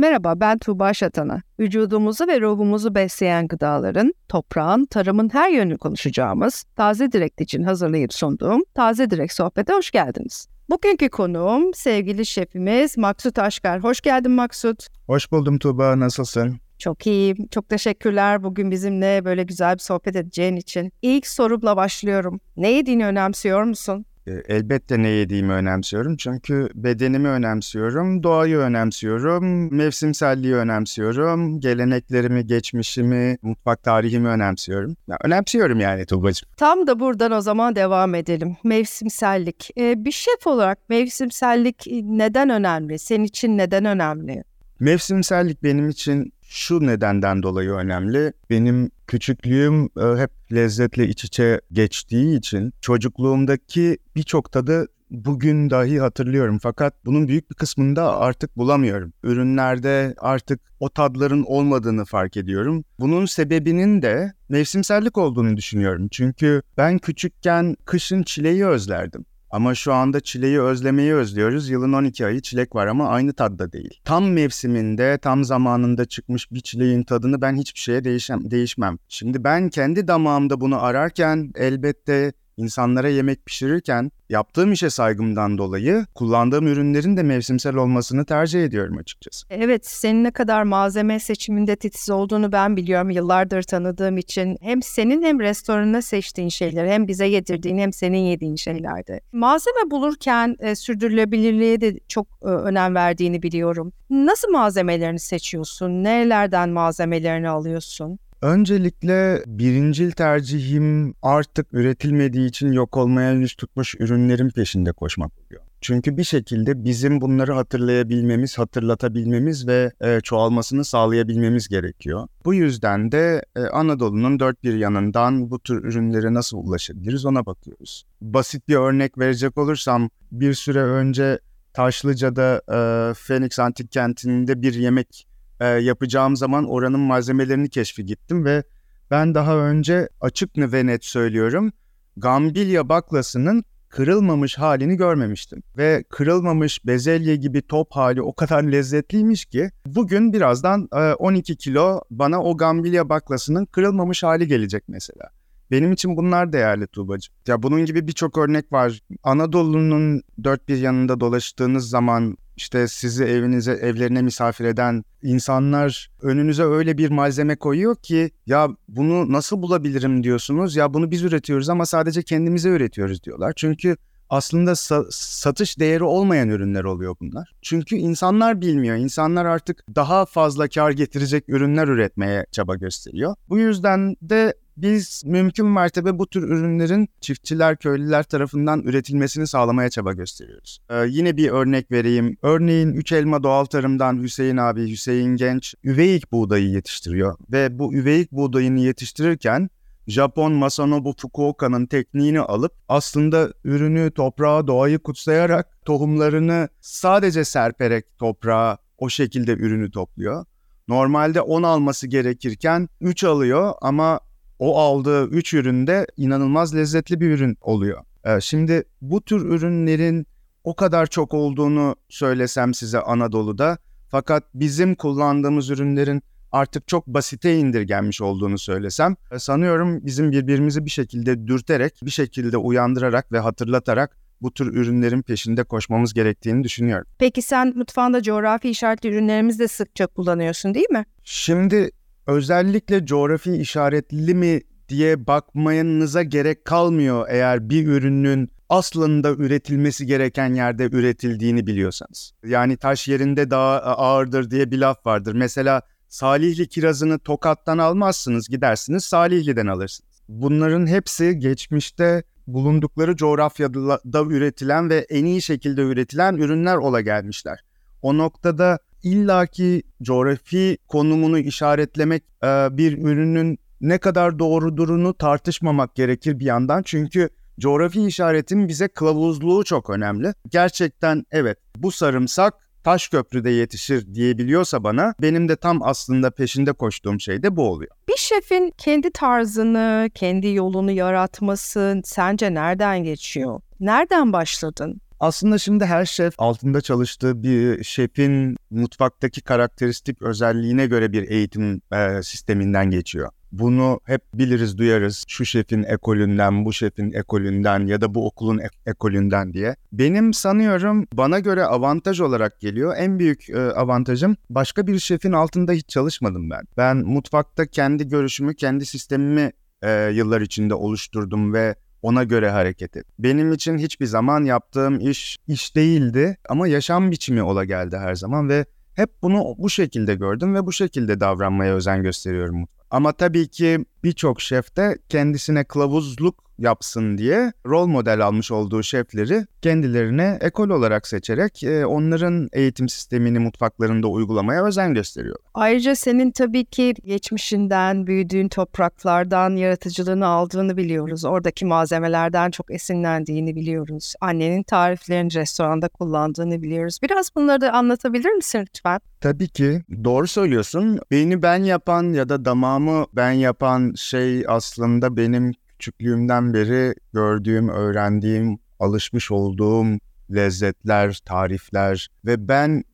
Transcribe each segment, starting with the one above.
Merhaba ben Tuğba Şatan'a. Vücudumuzu ve ruhumuzu besleyen gıdaların, toprağın, tarımın her yönünü konuşacağımız Taze Direkt için hazırlayıp sunduğum Taze Direkt Sohbet'e hoş geldiniz. Bugünkü konuğum sevgili şefimiz Maksut Aşkar. Hoş geldin Maksut. Hoş buldum Tuğba, nasılsın? Çok iyiyim. Çok teşekkürler bugün bizimle böyle güzel bir sohbet edeceğin için. İlk sorumla başlıyorum. Ne yediğini önemsiyor musun? Elbette ne yediğimi önemsiyorum çünkü bedenimi önemsiyorum, doğayı önemsiyorum, mevsimselliği önemsiyorum, geleneklerimi, geçmişimi, mutfak tarihimi önemsiyorum. Ya, önemsiyorum yani Tuğba'cığım. Tam da buradan o zaman devam edelim. Mevsimsellik. Ee, bir şef olarak mevsimsellik neden önemli? Senin için neden önemli? Mevsimsellik benim için şu nedenden dolayı önemli. Benim küçüklüğüm e, hep lezzetle iç içe geçtiği için çocukluğumdaki birçok tadı bugün dahi hatırlıyorum fakat bunun büyük bir kısmını da artık bulamıyorum. Ürünlerde artık o tadların olmadığını fark ediyorum. Bunun sebebinin de mevsimsellik olduğunu düşünüyorum. Çünkü ben küçükken kışın çileği özlerdim. Ama şu anda çileği özlemeyi özlüyoruz. Yılın 12 ayı çilek var ama aynı tadda değil. Tam mevsiminde, tam zamanında çıkmış bir çileğin tadını ben hiçbir şeye değişem, değişmem. Şimdi ben kendi damağımda bunu ararken elbette insanlara yemek pişirirken yaptığım işe saygımdan dolayı kullandığım ürünlerin de mevsimsel olmasını tercih ediyorum açıkçası. Evet, senin ne kadar malzeme seçiminde titiz olduğunu ben biliyorum yıllardır tanıdığım için. Hem senin hem restoranına seçtiğin şeyler, hem bize yedirdiğin hem senin yediğin şeylerde. Malzeme bulurken e, sürdürülebilirliğe de çok e, önem verdiğini biliyorum. Nasıl malzemelerini seçiyorsun? Nerelerden malzemelerini alıyorsun? Öncelikle birincil tercihim artık üretilmediği için yok olmaya yüz tutmuş ürünlerin peşinde koşmak oluyor. Çünkü bir şekilde bizim bunları hatırlayabilmemiz, hatırlatabilmemiz ve e, çoğalmasını sağlayabilmemiz gerekiyor. Bu yüzden de e, Anadolu'nun dört bir yanından bu tür ürünlere nasıl ulaşabiliriz ona bakıyoruz. Basit bir örnek verecek olursam bir süre önce Taşlıca'da e, Phoenix Antik Kenti'nde bir yemek e, yapacağım zaman oranın malzemelerini keşfi gittim ve ben daha önce açık ve net söylüyorum Gambilya baklasının kırılmamış halini görmemiştim. Ve kırılmamış bezelye gibi top hali o kadar lezzetliymiş ki bugün birazdan 12 kilo bana o Gambilya baklasının kırılmamış hali gelecek mesela. Benim için bunlar değerli Tuğbacığım. Ya bunun gibi birçok örnek var. Anadolu'nun dört bir yanında dolaştığınız zaman işte sizi evinize, evlerine misafir eden insanlar önünüze öyle bir malzeme koyuyor ki ya bunu nasıl bulabilirim diyorsunuz. Ya bunu biz üretiyoruz ama sadece kendimize üretiyoruz diyorlar. Çünkü aslında sa- satış değeri olmayan ürünler oluyor bunlar. Çünkü insanlar bilmiyor. İnsanlar artık daha fazla kar getirecek ürünler üretmeye çaba gösteriyor. Bu yüzden de biz mümkün mertebe bu tür ürünlerin çiftçiler, köylüler tarafından üretilmesini sağlamaya çaba gösteriyoruz. Ee, yine bir örnek vereyim. Örneğin Üç Elma Doğal Tarım'dan Hüseyin abi, Hüseyin Genç üveyik buğdayı yetiştiriyor. Ve bu üveyik buğdayını yetiştirirken Japon Masanobu Fukuoka'nın tekniğini alıp aslında ürünü toprağa, doğayı kutsayarak tohumlarını sadece serperek toprağa o şekilde ürünü topluyor. Normalde 10 alması gerekirken 3 alıyor ama o aldığı 3 üründe inanılmaz lezzetli bir ürün oluyor. Ee, şimdi bu tür ürünlerin o kadar çok olduğunu söylesem size Anadolu'da fakat bizim kullandığımız ürünlerin artık çok basite indirgenmiş olduğunu söylesem e, sanıyorum bizim birbirimizi bir şekilde dürterek, bir şekilde uyandırarak ve hatırlatarak bu tür ürünlerin peşinde koşmamız gerektiğini düşünüyorum. Peki sen mutfağında coğrafi işaretli ürünlerimizi de sıkça kullanıyorsun değil mi? Şimdi özellikle coğrafi işaretli mi diye bakmanıza gerek kalmıyor eğer bir ürünün aslında üretilmesi gereken yerde üretildiğini biliyorsanız. Yani taş yerinde daha ağırdır diye bir laf vardır. Mesela Salihli kirazını Tokat'tan almazsınız gidersiniz Salihli'den alırsınız. Bunların hepsi geçmişte bulundukları coğrafyada üretilen ve en iyi şekilde üretilen ürünler ola gelmişler. O noktada illaki coğrafi konumunu işaretlemek e, bir ürünün ne kadar doğrudurunu tartışmamak gerekir bir yandan. Çünkü coğrafi işaretin bize kılavuzluğu çok önemli. Gerçekten evet bu sarımsak Taşköprü'de yetişir diyebiliyorsa bana benim de tam aslında peşinde koştuğum şey de bu oluyor. Bir şefin kendi tarzını, kendi yolunu yaratması sence nereden geçiyor? Nereden başladın? Aslında şimdi her şef altında çalıştığı bir şefin mutfaktaki karakteristik özelliğine göre bir eğitim e, sisteminden geçiyor. Bunu hep biliriz, duyarız. Şu şefin ekolünden, bu şefin ekolünden ya da bu okulun ek- ekolünden diye. Benim sanıyorum bana göre avantaj olarak geliyor. En büyük e, avantajım başka bir şefin altında hiç çalışmadım ben. Ben mutfakta kendi görüşümü, kendi sistemimi e, yıllar içinde oluşturdum ve ona göre hareket et. Benim için hiçbir zaman yaptığım iş iş değildi ama yaşam biçimi ola geldi her zaman ve hep bunu bu şekilde gördüm ve bu şekilde davranmaya özen gösteriyorum. Ama tabii ki birçok şef de kendisine kılavuzluk yapsın diye rol model almış olduğu şefleri kendilerine ekol olarak seçerek e, onların eğitim sistemini mutfaklarında uygulamaya özen gösteriyor. Ayrıca senin tabii ki geçmişinden, büyüdüğün topraklardan yaratıcılığını aldığını biliyoruz. Oradaki malzemelerden çok esinlendiğini biliyoruz. Annenin tariflerini restoranda kullandığını biliyoruz. Biraz bunları da anlatabilir misin lütfen? Tabii ki. Doğru söylüyorsun. Beni ben yapan ya da damağımı ben yapan şey aslında benim küçüklüğümden beri gördüğüm, öğrendiğim, alışmış olduğum lezzetler, tarifler ve ben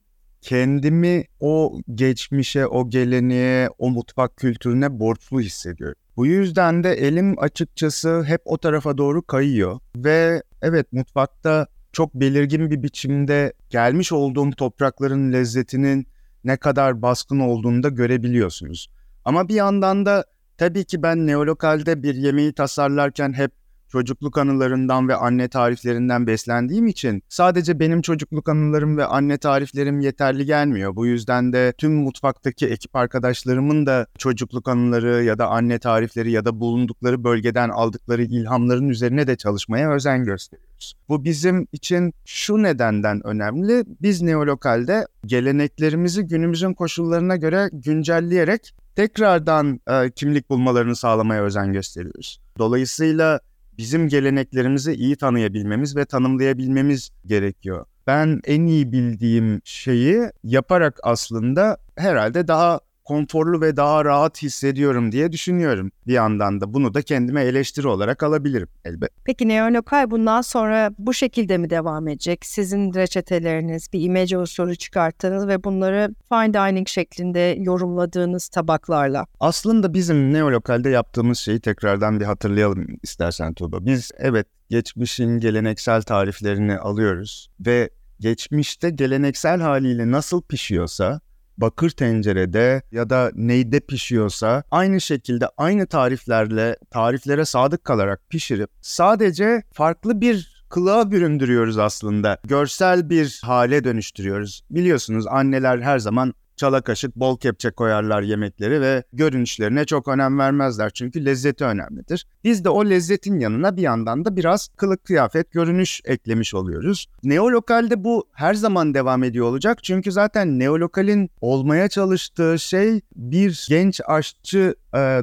kendimi o geçmişe, o geleneğe, o mutfak kültürüne borçlu hissediyorum. Bu yüzden de elim açıkçası hep o tarafa doğru kayıyor ve evet mutfakta çok belirgin bir biçimde gelmiş olduğum toprakların lezzetinin ne kadar baskın olduğunu da görebiliyorsunuz. Ama bir yandan da Tabii ki ben neolokalde bir yemeği tasarlarken hep çocukluk anılarından ve anne tariflerinden beslendiğim için sadece benim çocukluk anılarım ve anne tariflerim yeterli gelmiyor. Bu yüzden de tüm mutfaktaki ekip arkadaşlarımın da çocukluk anıları ya da anne tarifleri ya da bulundukları bölgeden aldıkları ilhamların üzerine de çalışmaya özen gösteriyoruz. Bu bizim için şu nedenden önemli. Biz neolokalde geleneklerimizi günümüzün koşullarına göre güncelleyerek tekrardan e, kimlik bulmalarını sağlamaya özen gösteriyoruz. Dolayısıyla bizim geleneklerimizi iyi tanıyabilmemiz ve tanımlayabilmemiz gerekiyor. Ben en iyi bildiğim şeyi yaparak aslında herhalde daha konforlu ve daha rahat hissediyorum diye düşünüyorum. Bir yandan da bunu da kendime eleştiri olarak alabilirim elbet. Peki neolokal bundan sonra bu şekilde mi devam edecek? Sizin reçeteleriniz, bir imece usulü çıkarttığınız ve bunları fine dining şeklinde yorumladığınız tabaklarla. Aslında bizim neolokalde yaptığımız şeyi tekrardan bir hatırlayalım istersen Tuğba. Biz evet geçmişin geleneksel tariflerini alıyoruz ve geçmişte geleneksel haliyle nasıl pişiyorsa bakır tencerede ya da neyde pişiyorsa aynı şekilde aynı tariflerle tariflere sadık kalarak pişirip sadece farklı bir kılığa büründürüyoruz aslında. Görsel bir hale dönüştürüyoruz. Biliyorsunuz anneler her zaman çala kaşık bol kepçe koyarlar yemekleri ve görünüşlerine çok önem vermezler çünkü lezzeti önemlidir. Biz de o lezzetin yanına bir yandan da biraz kılık kıyafet görünüş eklemiş oluyoruz. Neolokalde bu her zaman devam ediyor olacak çünkü zaten neolokalin olmaya çalıştığı şey bir genç aşçı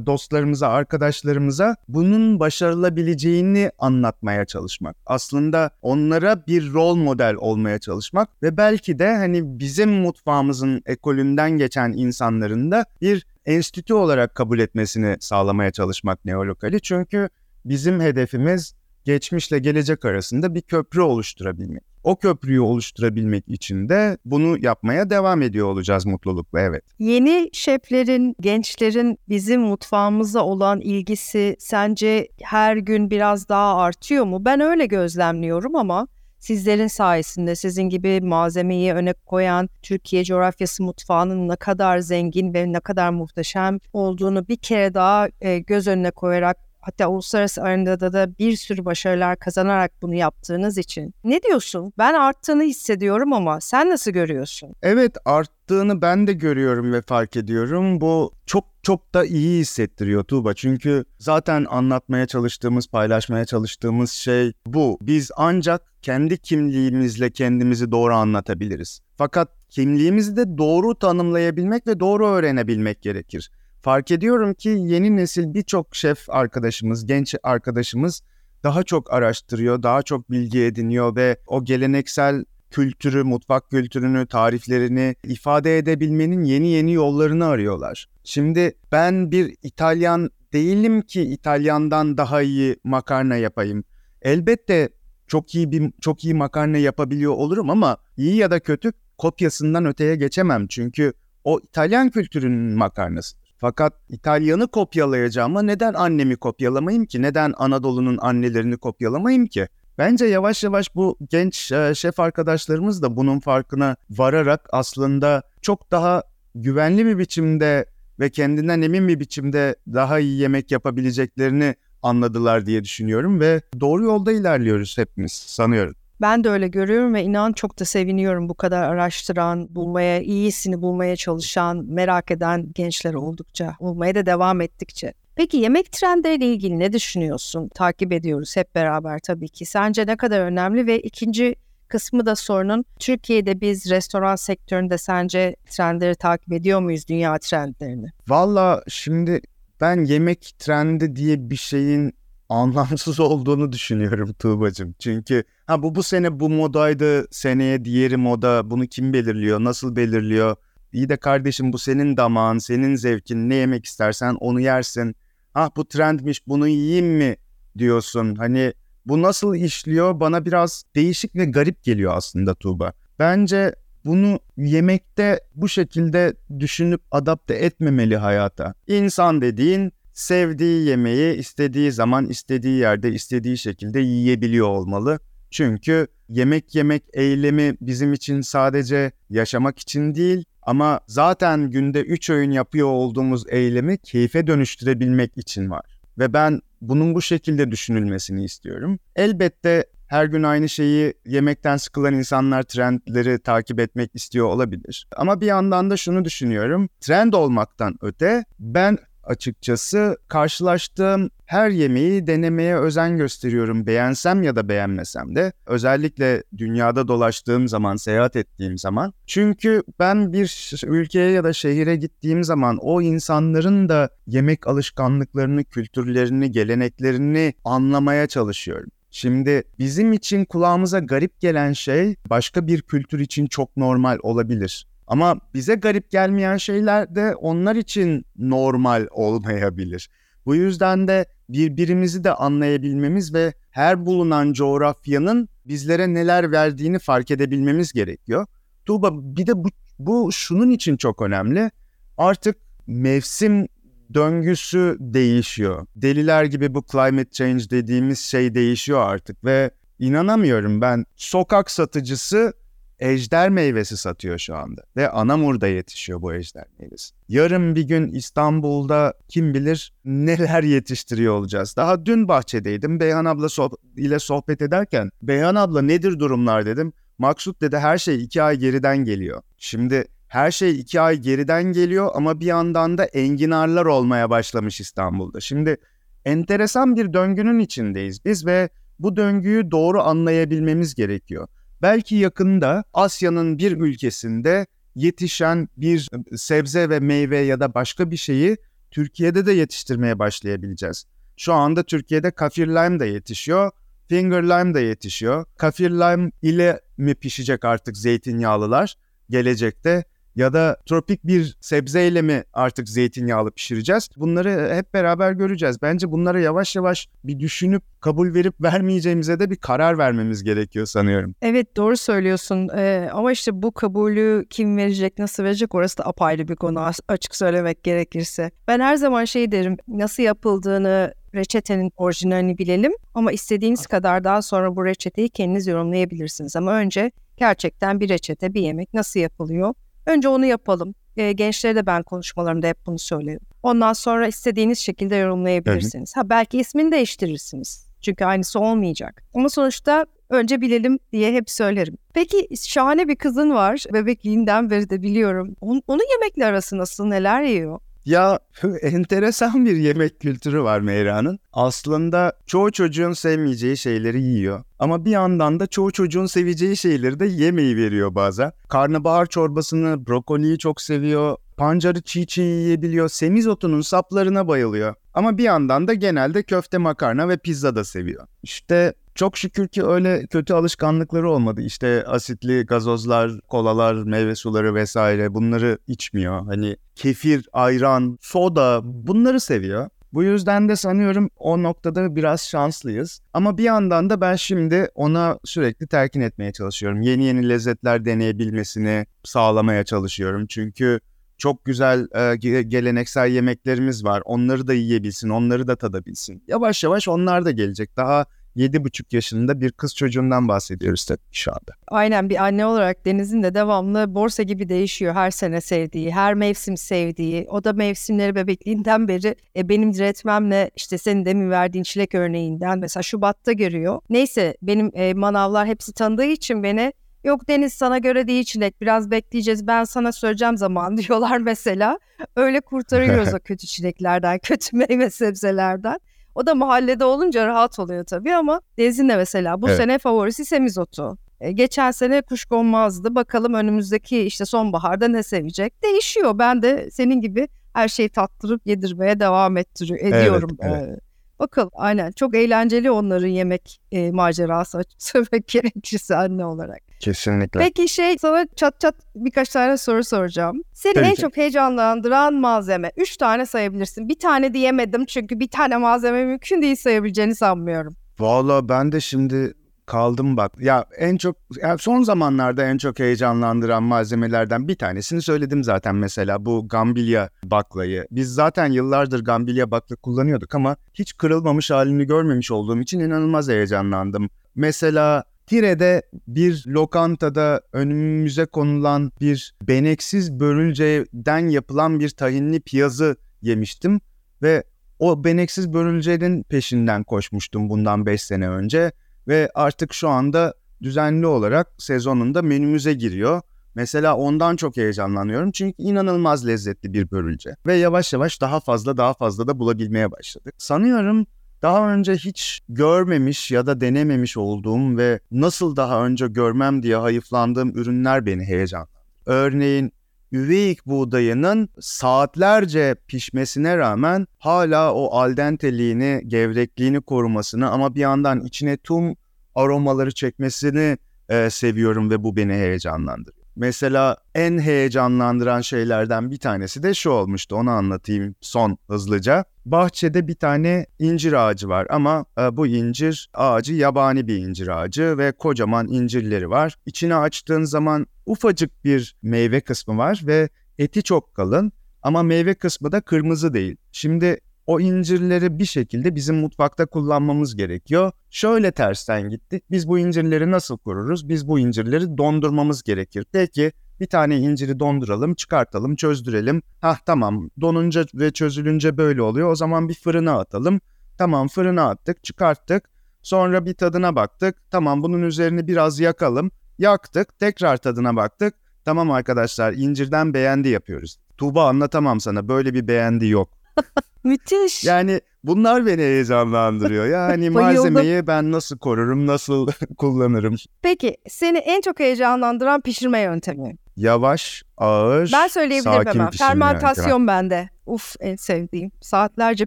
dostlarımıza, arkadaşlarımıza bunun başarılabileceğini anlatmaya çalışmak. Aslında onlara bir rol model olmaya çalışmak ve belki de hani bizim mutfağımızın ekolünden geçen insanların da bir enstitü olarak kabul etmesini sağlamaya çalışmak neolokali. Çünkü bizim hedefimiz geçmişle gelecek arasında bir köprü oluşturabilmek. O köprüyü oluşturabilmek için de bunu yapmaya devam ediyor olacağız mutlulukla evet. Yeni şeflerin, gençlerin bizim mutfağımıza olan ilgisi sence her gün biraz daha artıyor mu? Ben öyle gözlemliyorum ama sizlerin sayesinde sizin gibi malzemeyi öne koyan Türkiye coğrafyası mutfağının ne kadar zengin ve ne kadar muhteşem olduğunu bir kere daha e, göz önüne koyarak hatta uluslararası arenada da bir sürü başarılar kazanarak bunu yaptığınız için. Ne diyorsun? Ben arttığını hissediyorum ama sen nasıl görüyorsun? Evet arttığını ben de görüyorum ve fark ediyorum. Bu çok çok da iyi hissettiriyor Tuğba. Çünkü zaten anlatmaya çalıştığımız, paylaşmaya çalıştığımız şey bu. Biz ancak kendi kimliğimizle kendimizi doğru anlatabiliriz. Fakat kimliğimizi de doğru tanımlayabilmek ve doğru öğrenebilmek gerekir fark ediyorum ki yeni nesil birçok şef arkadaşımız, genç arkadaşımız daha çok araştırıyor, daha çok bilgi ediniyor ve o geleneksel kültürü, mutfak kültürünü, tariflerini ifade edebilmenin yeni yeni yollarını arıyorlar. Şimdi ben bir İtalyan değilim ki İtalyandan daha iyi makarna yapayım. Elbette çok iyi bir çok iyi makarna yapabiliyor olurum ama iyi ya da kötü kopyasından öteye geçemem. Çünkü o İtalyan kültürünün makarnası. Fakat İtalyanı kopyalayacağıma neden annemi kopyalamayayım ki? Neden Anadolu'nun annelerini kopyalamayayım ki? Bence yavaş yavaş bu genç e, şef arkadaşlarımız da bunun farkına vararak aslında çok daha güvenli bir biçimde ve kendinden emin bir biçimde daha iyi yemek yapabileceklerini anladılar diye düşünüyorum ve doğru yolda ilerliyoruz hepimiz sanıyorum. Ben de öyle görüyorum ve inan çok da seviniyorum bu kadar araştıran, bulmaya, iyisini bulmaya çalışan, merak eden gençler oldukça, bulmaya da devam ettikçe. Peki yemek trendleriyle ilgili ne düşünüyorsun? Takip ediyoruz hep beraber tabii ki. Sence ne kadar önemli ve ikinci kısmı da sorunun Türkiye'de biz restoran sektöründe sence trendleri takip ediyor muyuz dünya trendlerini? Valla şimdi ben yemek trendi diye bir şeyin anlamsız olduğunu düşünüyorum Tuğba'cığım. Çünkü ha bu bu sene bu modaydı, seneye diğeri moda. Bunu kim belirliyor, nasıl belirliyor? İyi de kardeşim bu senin damağın, senin zevkin. Ne yemek istersen onu yersin. Ah bu trendmiş, bunu yiyeyim mi diyorsun. Hani bu nasıl işliyor bana biraz değişik ve garip geliyor aslında Tuğba. Bence bunu yemekte bu şekilde düşünüp adapte etmemeli hayata. İnsan dediğin sevdiği yemeği istediği zaman, istediği yerde, istediği şekilde yiyebiliyor olmalı. Çünkü yemek yemek eylemi bizim için sadece yaşamak için değil ama zaten günde 3 öğün yapıyor olduğumuz eylemi keyfe dönüştürebilmek için var. Ve ben bunun bu şekilde düşünülmesini istiyorum. Elbette her gün aynı şeyi yemekten sıkılan insanlar trendleri takip etmek istiyor olabilir. Ama bir yandan da şunu düşünüyorum. Trend olmaktan öte ben açıkçası karşılaştığım her yemeği denemeye özen gösteriyorum. Beğensem ya da beğenmesem de. Özellikle dünyada dolaştığım zaman, seyahat ettiğim zaman. Çünkü ben bir ülkeye ya da şehire gittiğim zaman o insanların da yemek alışkanlıklarını, kültürlerini, geleneklerini anlamaya çalışıyorum. Şimdi bizim için kulağımıza garip gelen şey başka bir kültür için çok normal olabilir. Ama bize garip gelmeyen şeyler de onlar için normal olmayabilir. Bu yüzden de birbirimizi de anlayabilmemiz ve her bulunan coğrafyanın bizlere neler verdiğini fark edebilmemiz gerekiyor. Tuğba bir de bu, bu şunun için çok önemli. Artık mevsim döngüsü değişiyor. Deliler gibi bu climate change dediğimiz şey değişiyor artık ve inanamıyorum ben sokak satıcısı ejder meyvesi satıyor şu anda. Ve Anamur'da yetişiyor bu ejder meyvesi. Yarın bir gün İstanbul'da kim bilir neler yetiştiriyor olacağız. Daha dün bahçedeydim. Beyhan abla soh- ile sohbet ederken Beyhan abla nedir durumlar dedim. Maksut dedi her şey iki ay geriden geliyor. Şimdi her şey iki ay geriden geliyor ama bir yandan da enginarlar olmaya başlamış İstanbul'da. Şimdi enteresan bir döngünün içindeyiz biz ve bu döngüyü doğru anlayabilmemiz gerekiyor. Belki yakında Asya'nın bir ülkesinde yetişen bir sebze ve meyve ya da başka bir şeyi Türkiye'de de yetiştirmeye başlayabileceğiz. Şu anda Türkiye'de kafir lime de yetişiyor, finger lime de yetişiyor. Kafir lime ile mi pişecek artık zeytinyağlılar gelecekte? Ya da tropik bir sebzeyle mi artık zeytinyağlı pişireceğiz? Bunları hep beraber göreceğiz. Bence bunlara yavaş yavaş bir düşünüp kabul verip vermeyeceğimize de bir karar vermemiz gerekiyor sanıyorum. Evet doğru söylüyorsun ee, ama işte bu kabulü kim verecek nasıl verecek orası da apayrı bir konu açık söylemek gerekirse. Ben her zaman şey derim nasıl yapıldığını reçetenin orijinalini bilelim ama istediğiniz kadar daha sonra bu reçeteyi kendiniz yorumlayabilirsiniz. Ama önce gerçekten bir reçete, bir yemek nasıl yapılıyor? Önce onu yapalım. E, gençlere de ben konuşmalarımda hep bunu söylerim. Ondan sonra istediğiniz şekilde yorumlayabilirsiniz. Evet. Ha belki ismini değiştirirsiniz. Çünkü aynısı olmayacak. Ama sonuçta önce bilelim diye hep söylerim. Peki şahane bir kızın var. Bebekliğinden beri de biliyorum. Onun, onun yemekle arası nasıl? Neler yiyor? Ya enteresan bir yemek kültürü var Meyra'nın. Aslında çoğu çocuğun sevmeyeceği şeyleri yiyor. Ama bir yandan da çoğu çocuğun seveceği şeyleri de yemeyi veriyor bazen. Karnabahar çorbasını, brokoliyi çok seviyor. Pancarı çiğ çiğ yiyebiliyor. Semizotunun saplarına bayılıyor. Ama bir yandan da genelde köfte makarna ve pizza da seviyor. İşte çok şükür ki öyle kötü alışkanlıkları olmadı. İşte asitli gazozlar, kolalar, meyve suları vesaire bunları içmiyor. Hani kefir, ayran, soda bunları seviyor. Bu yüzden de sanıyorum o noktada biraz şanslıyız. Ama bir yandan da ben şimdi ona sürekli telkin etmeye çalışıyorum. Yeni yeni lezzetler deneyebilmesini sağlamaya çalışıyorum. Çünkü çok güzel e, geleneksel yemeklerimiz var. Onları da yiyebilsin, onları da tadabilsin. Yavaş yavaş onlar da gelecek. Daha yedi buçuk yaşında bir kız çocuğundan bahsediyoruz tabii şu anda. Aynen bir anne olarak Deniz'in de devamlı borsa gibi değişiyor. Her sene sevdiği, her mevsim sevdiği. O da mevsimleri bebekliğinden beri e, benim diretmemle işte senin demin verdiğin çilek örneğinden mesela Şubat'ta görüyor. Neyse benim e, manavlar hepsi tanıdığı için beni Yok Deniz sana göre değil çilek biraz bekleyeceğiz ben sana söyleyeceğim zaman diyorlar mesela. Öyle kurtarıyoruz o kötü çileklerden, kötü meyve sebzelerden. O da mahallede olunca rahat oluyor tabii ama Deniz'in de mesela bu evet. sene favorisi semizotu. E, geçen sene kuşkonmazdı. Bakalım önümüzdeki işte sonbaharda ne sevecek? Değişiyor. Ben de senin gibi her şeyi tattırıp yedirmeye devam ettiriyor, ediyorum. Evet, evet. Bakalım aynen çok eğlenceli onların yemek e, macerası söylemek gerekirse anne olarak. Kesinlikle. Peki şey sana çat çat birkaç tane soru soracağım. Seni Tabii en ki. çok heyecanlandıran malzeme. Üç tane sayabilirsin. Bir tane diyemedim çünkü bir tane malzeme mümkün değil sayabileceğini sanmıyorum. Valla ben de şimdi kaldım bak. Ya en çok ya son zamanlarda en çok heyecanlandıran malzemelerden bir tanesini söyledim zaten mesela bu gambilya baklayı. Biz zaten yıllardır gambilya bakla kullanıyorduk ama hiç kırılmamış halini görmemiş olduğum için inanılmaz heyecanlandım. Mesela Tire'de bir lokantada önümüze konulan bir beneksiz börülceden yapılan bir tahinli piyazı yemiştim ve o beneksiz börülcenin peşinden koşmuştum bundan 5 sene önce ve artık şu anda düzenli olarak sezonunda menümüze giriyor. Mesela ondan çok heyecanlanıyorum çünkü inanılmaz lezzetli bir börülce ve yavaş yavaş daha fazla daha fazla da bulabilmeye başladık. Sanıyorum daha önce hiç görmemiş ya da denememiş olduğum ve nasıl daha önce görmem diye hayıflandığım ürünler beni heyecanlandırdı. Örneğin üveyik buğdayının saatlerce pişmesine rağmen hala o aldenteliğini, gevrekliğini korumasını ama bir yandan içine tüm aromaları çekmesini e, seviyorum ve bu beni heyecanlandırıyor. Mesela en heyecanlandıran şeylerden bir tanesi de şu olmuştu. Onu anlatayım son hızlıca. Bahçede bir tane incir ağacı var ama e, bu incir ağacı yabani bir incir ağacı ve kocaman incirleri var. İçini açtığın zaman ufacık bir meyve kısmı var ve eti çok kalın ama meyve kısmı da kırmızı değil. Şimdi o incirleri bir şekilde bizim mutfakta kullanmamız gerekiyor. Şöyle tersten gitti. Biz bu incirleri nasıl koruruz? Biz bu incirleri dondurmamız gerekir. Peki bir tane inciri donduralım, çıkartalım, çözdürelim. Hah tamam donunca ve çözülünce böyle oluyor. O zaman bir fırına atalım. Tamam fırına attık, çıkarttık. Sonra bir tadına baktık. Tamam bunun üzerini biraz yakalım. Yaktık, tekrar tadına baktık. Tamam arkadaşlar incirden beğendi yapıyoruz. Tuğba anlatamam sana böyle bir beğendi yok. Müthiş. Yani bunlar beni heyecanlandırıyor. Yani malzemeyi ben nasıl korurum, nasıl kullanırım. Peki seni en çok heyecanlandıran pişirme yöntemi? Yavaş, ağır, Ben söyleyebilirim hemen. Fermentasyon yani. bende. Uf en sevdiğim. Saatlerce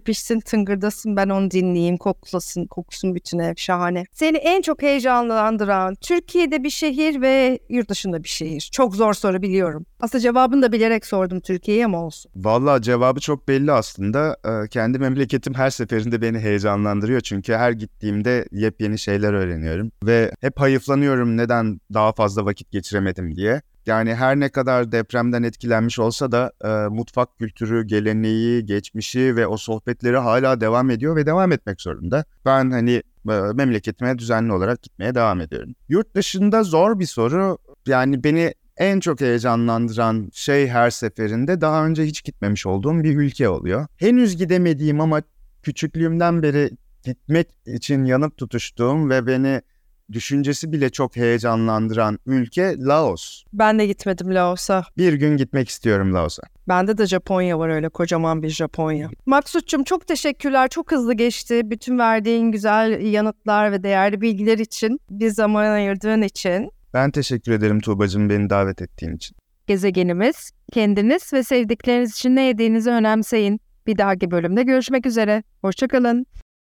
pişsin tıngırdasın ben onu dinleyeyim koklasın kokusun bütün ev şahane. Seni en çok heyecanlandıran Türkiye'de bir şehir ve yurt dışında bir şehir. Çok zor soru biliyorum. Aslında cevabını da bilerek sordum Türkiye'ye ama olsun. Valla cevabı çok belli aslında. Ee, kendi memleketim her seferinde beni heyecanlandırıyor. Çünkü her gittiğimde yepyeni şeyler öğreniyorum. Ve hep hayıflanıyorum neden daha fazla vakit geçiremedim diye. Yani her ne kadar depremden etkilenmiş olsa da e, mutfak kültürü, geleneği, geçmişi ve o sohbetleri hala devam ediyor ve devam etmek zorunda. Ben hani e, memleketime düzenli olarak gitmeye devam ediyorum. Yurt dışında zor bir soru. Yani beni en çok heyecanlandıran şey her seferinde daha önce hiç gitmemiş olduğum bir ülke oluyor. Henüz gidemediğim ama küçüklüğümden beri gitmek için yanıp tutuştuğum ve beni düşüncesi bile çok heyecanlandıran ülke Laos. Ben de gitmedim Laos'a. Bir gün gitmek istiyorum Laos'a. Bende de Japonya var öyle kocaman bir Japonya. Maksut'cum çok teşekkürler. Çok hızlı geçti. Bütün verdiğin güzel yanıtlar ve değerli bilgiler için, bir zaman ayırdığın için. Ben teşekkür ederim Tuğba'cığım beni davet ettiğin için. Gezegenimiz, kendiniz ve sevdikleriniz için ne yediğinizi önemseyin. Bir dahaki bölümde görüşmek üzere. Hoşçakalın.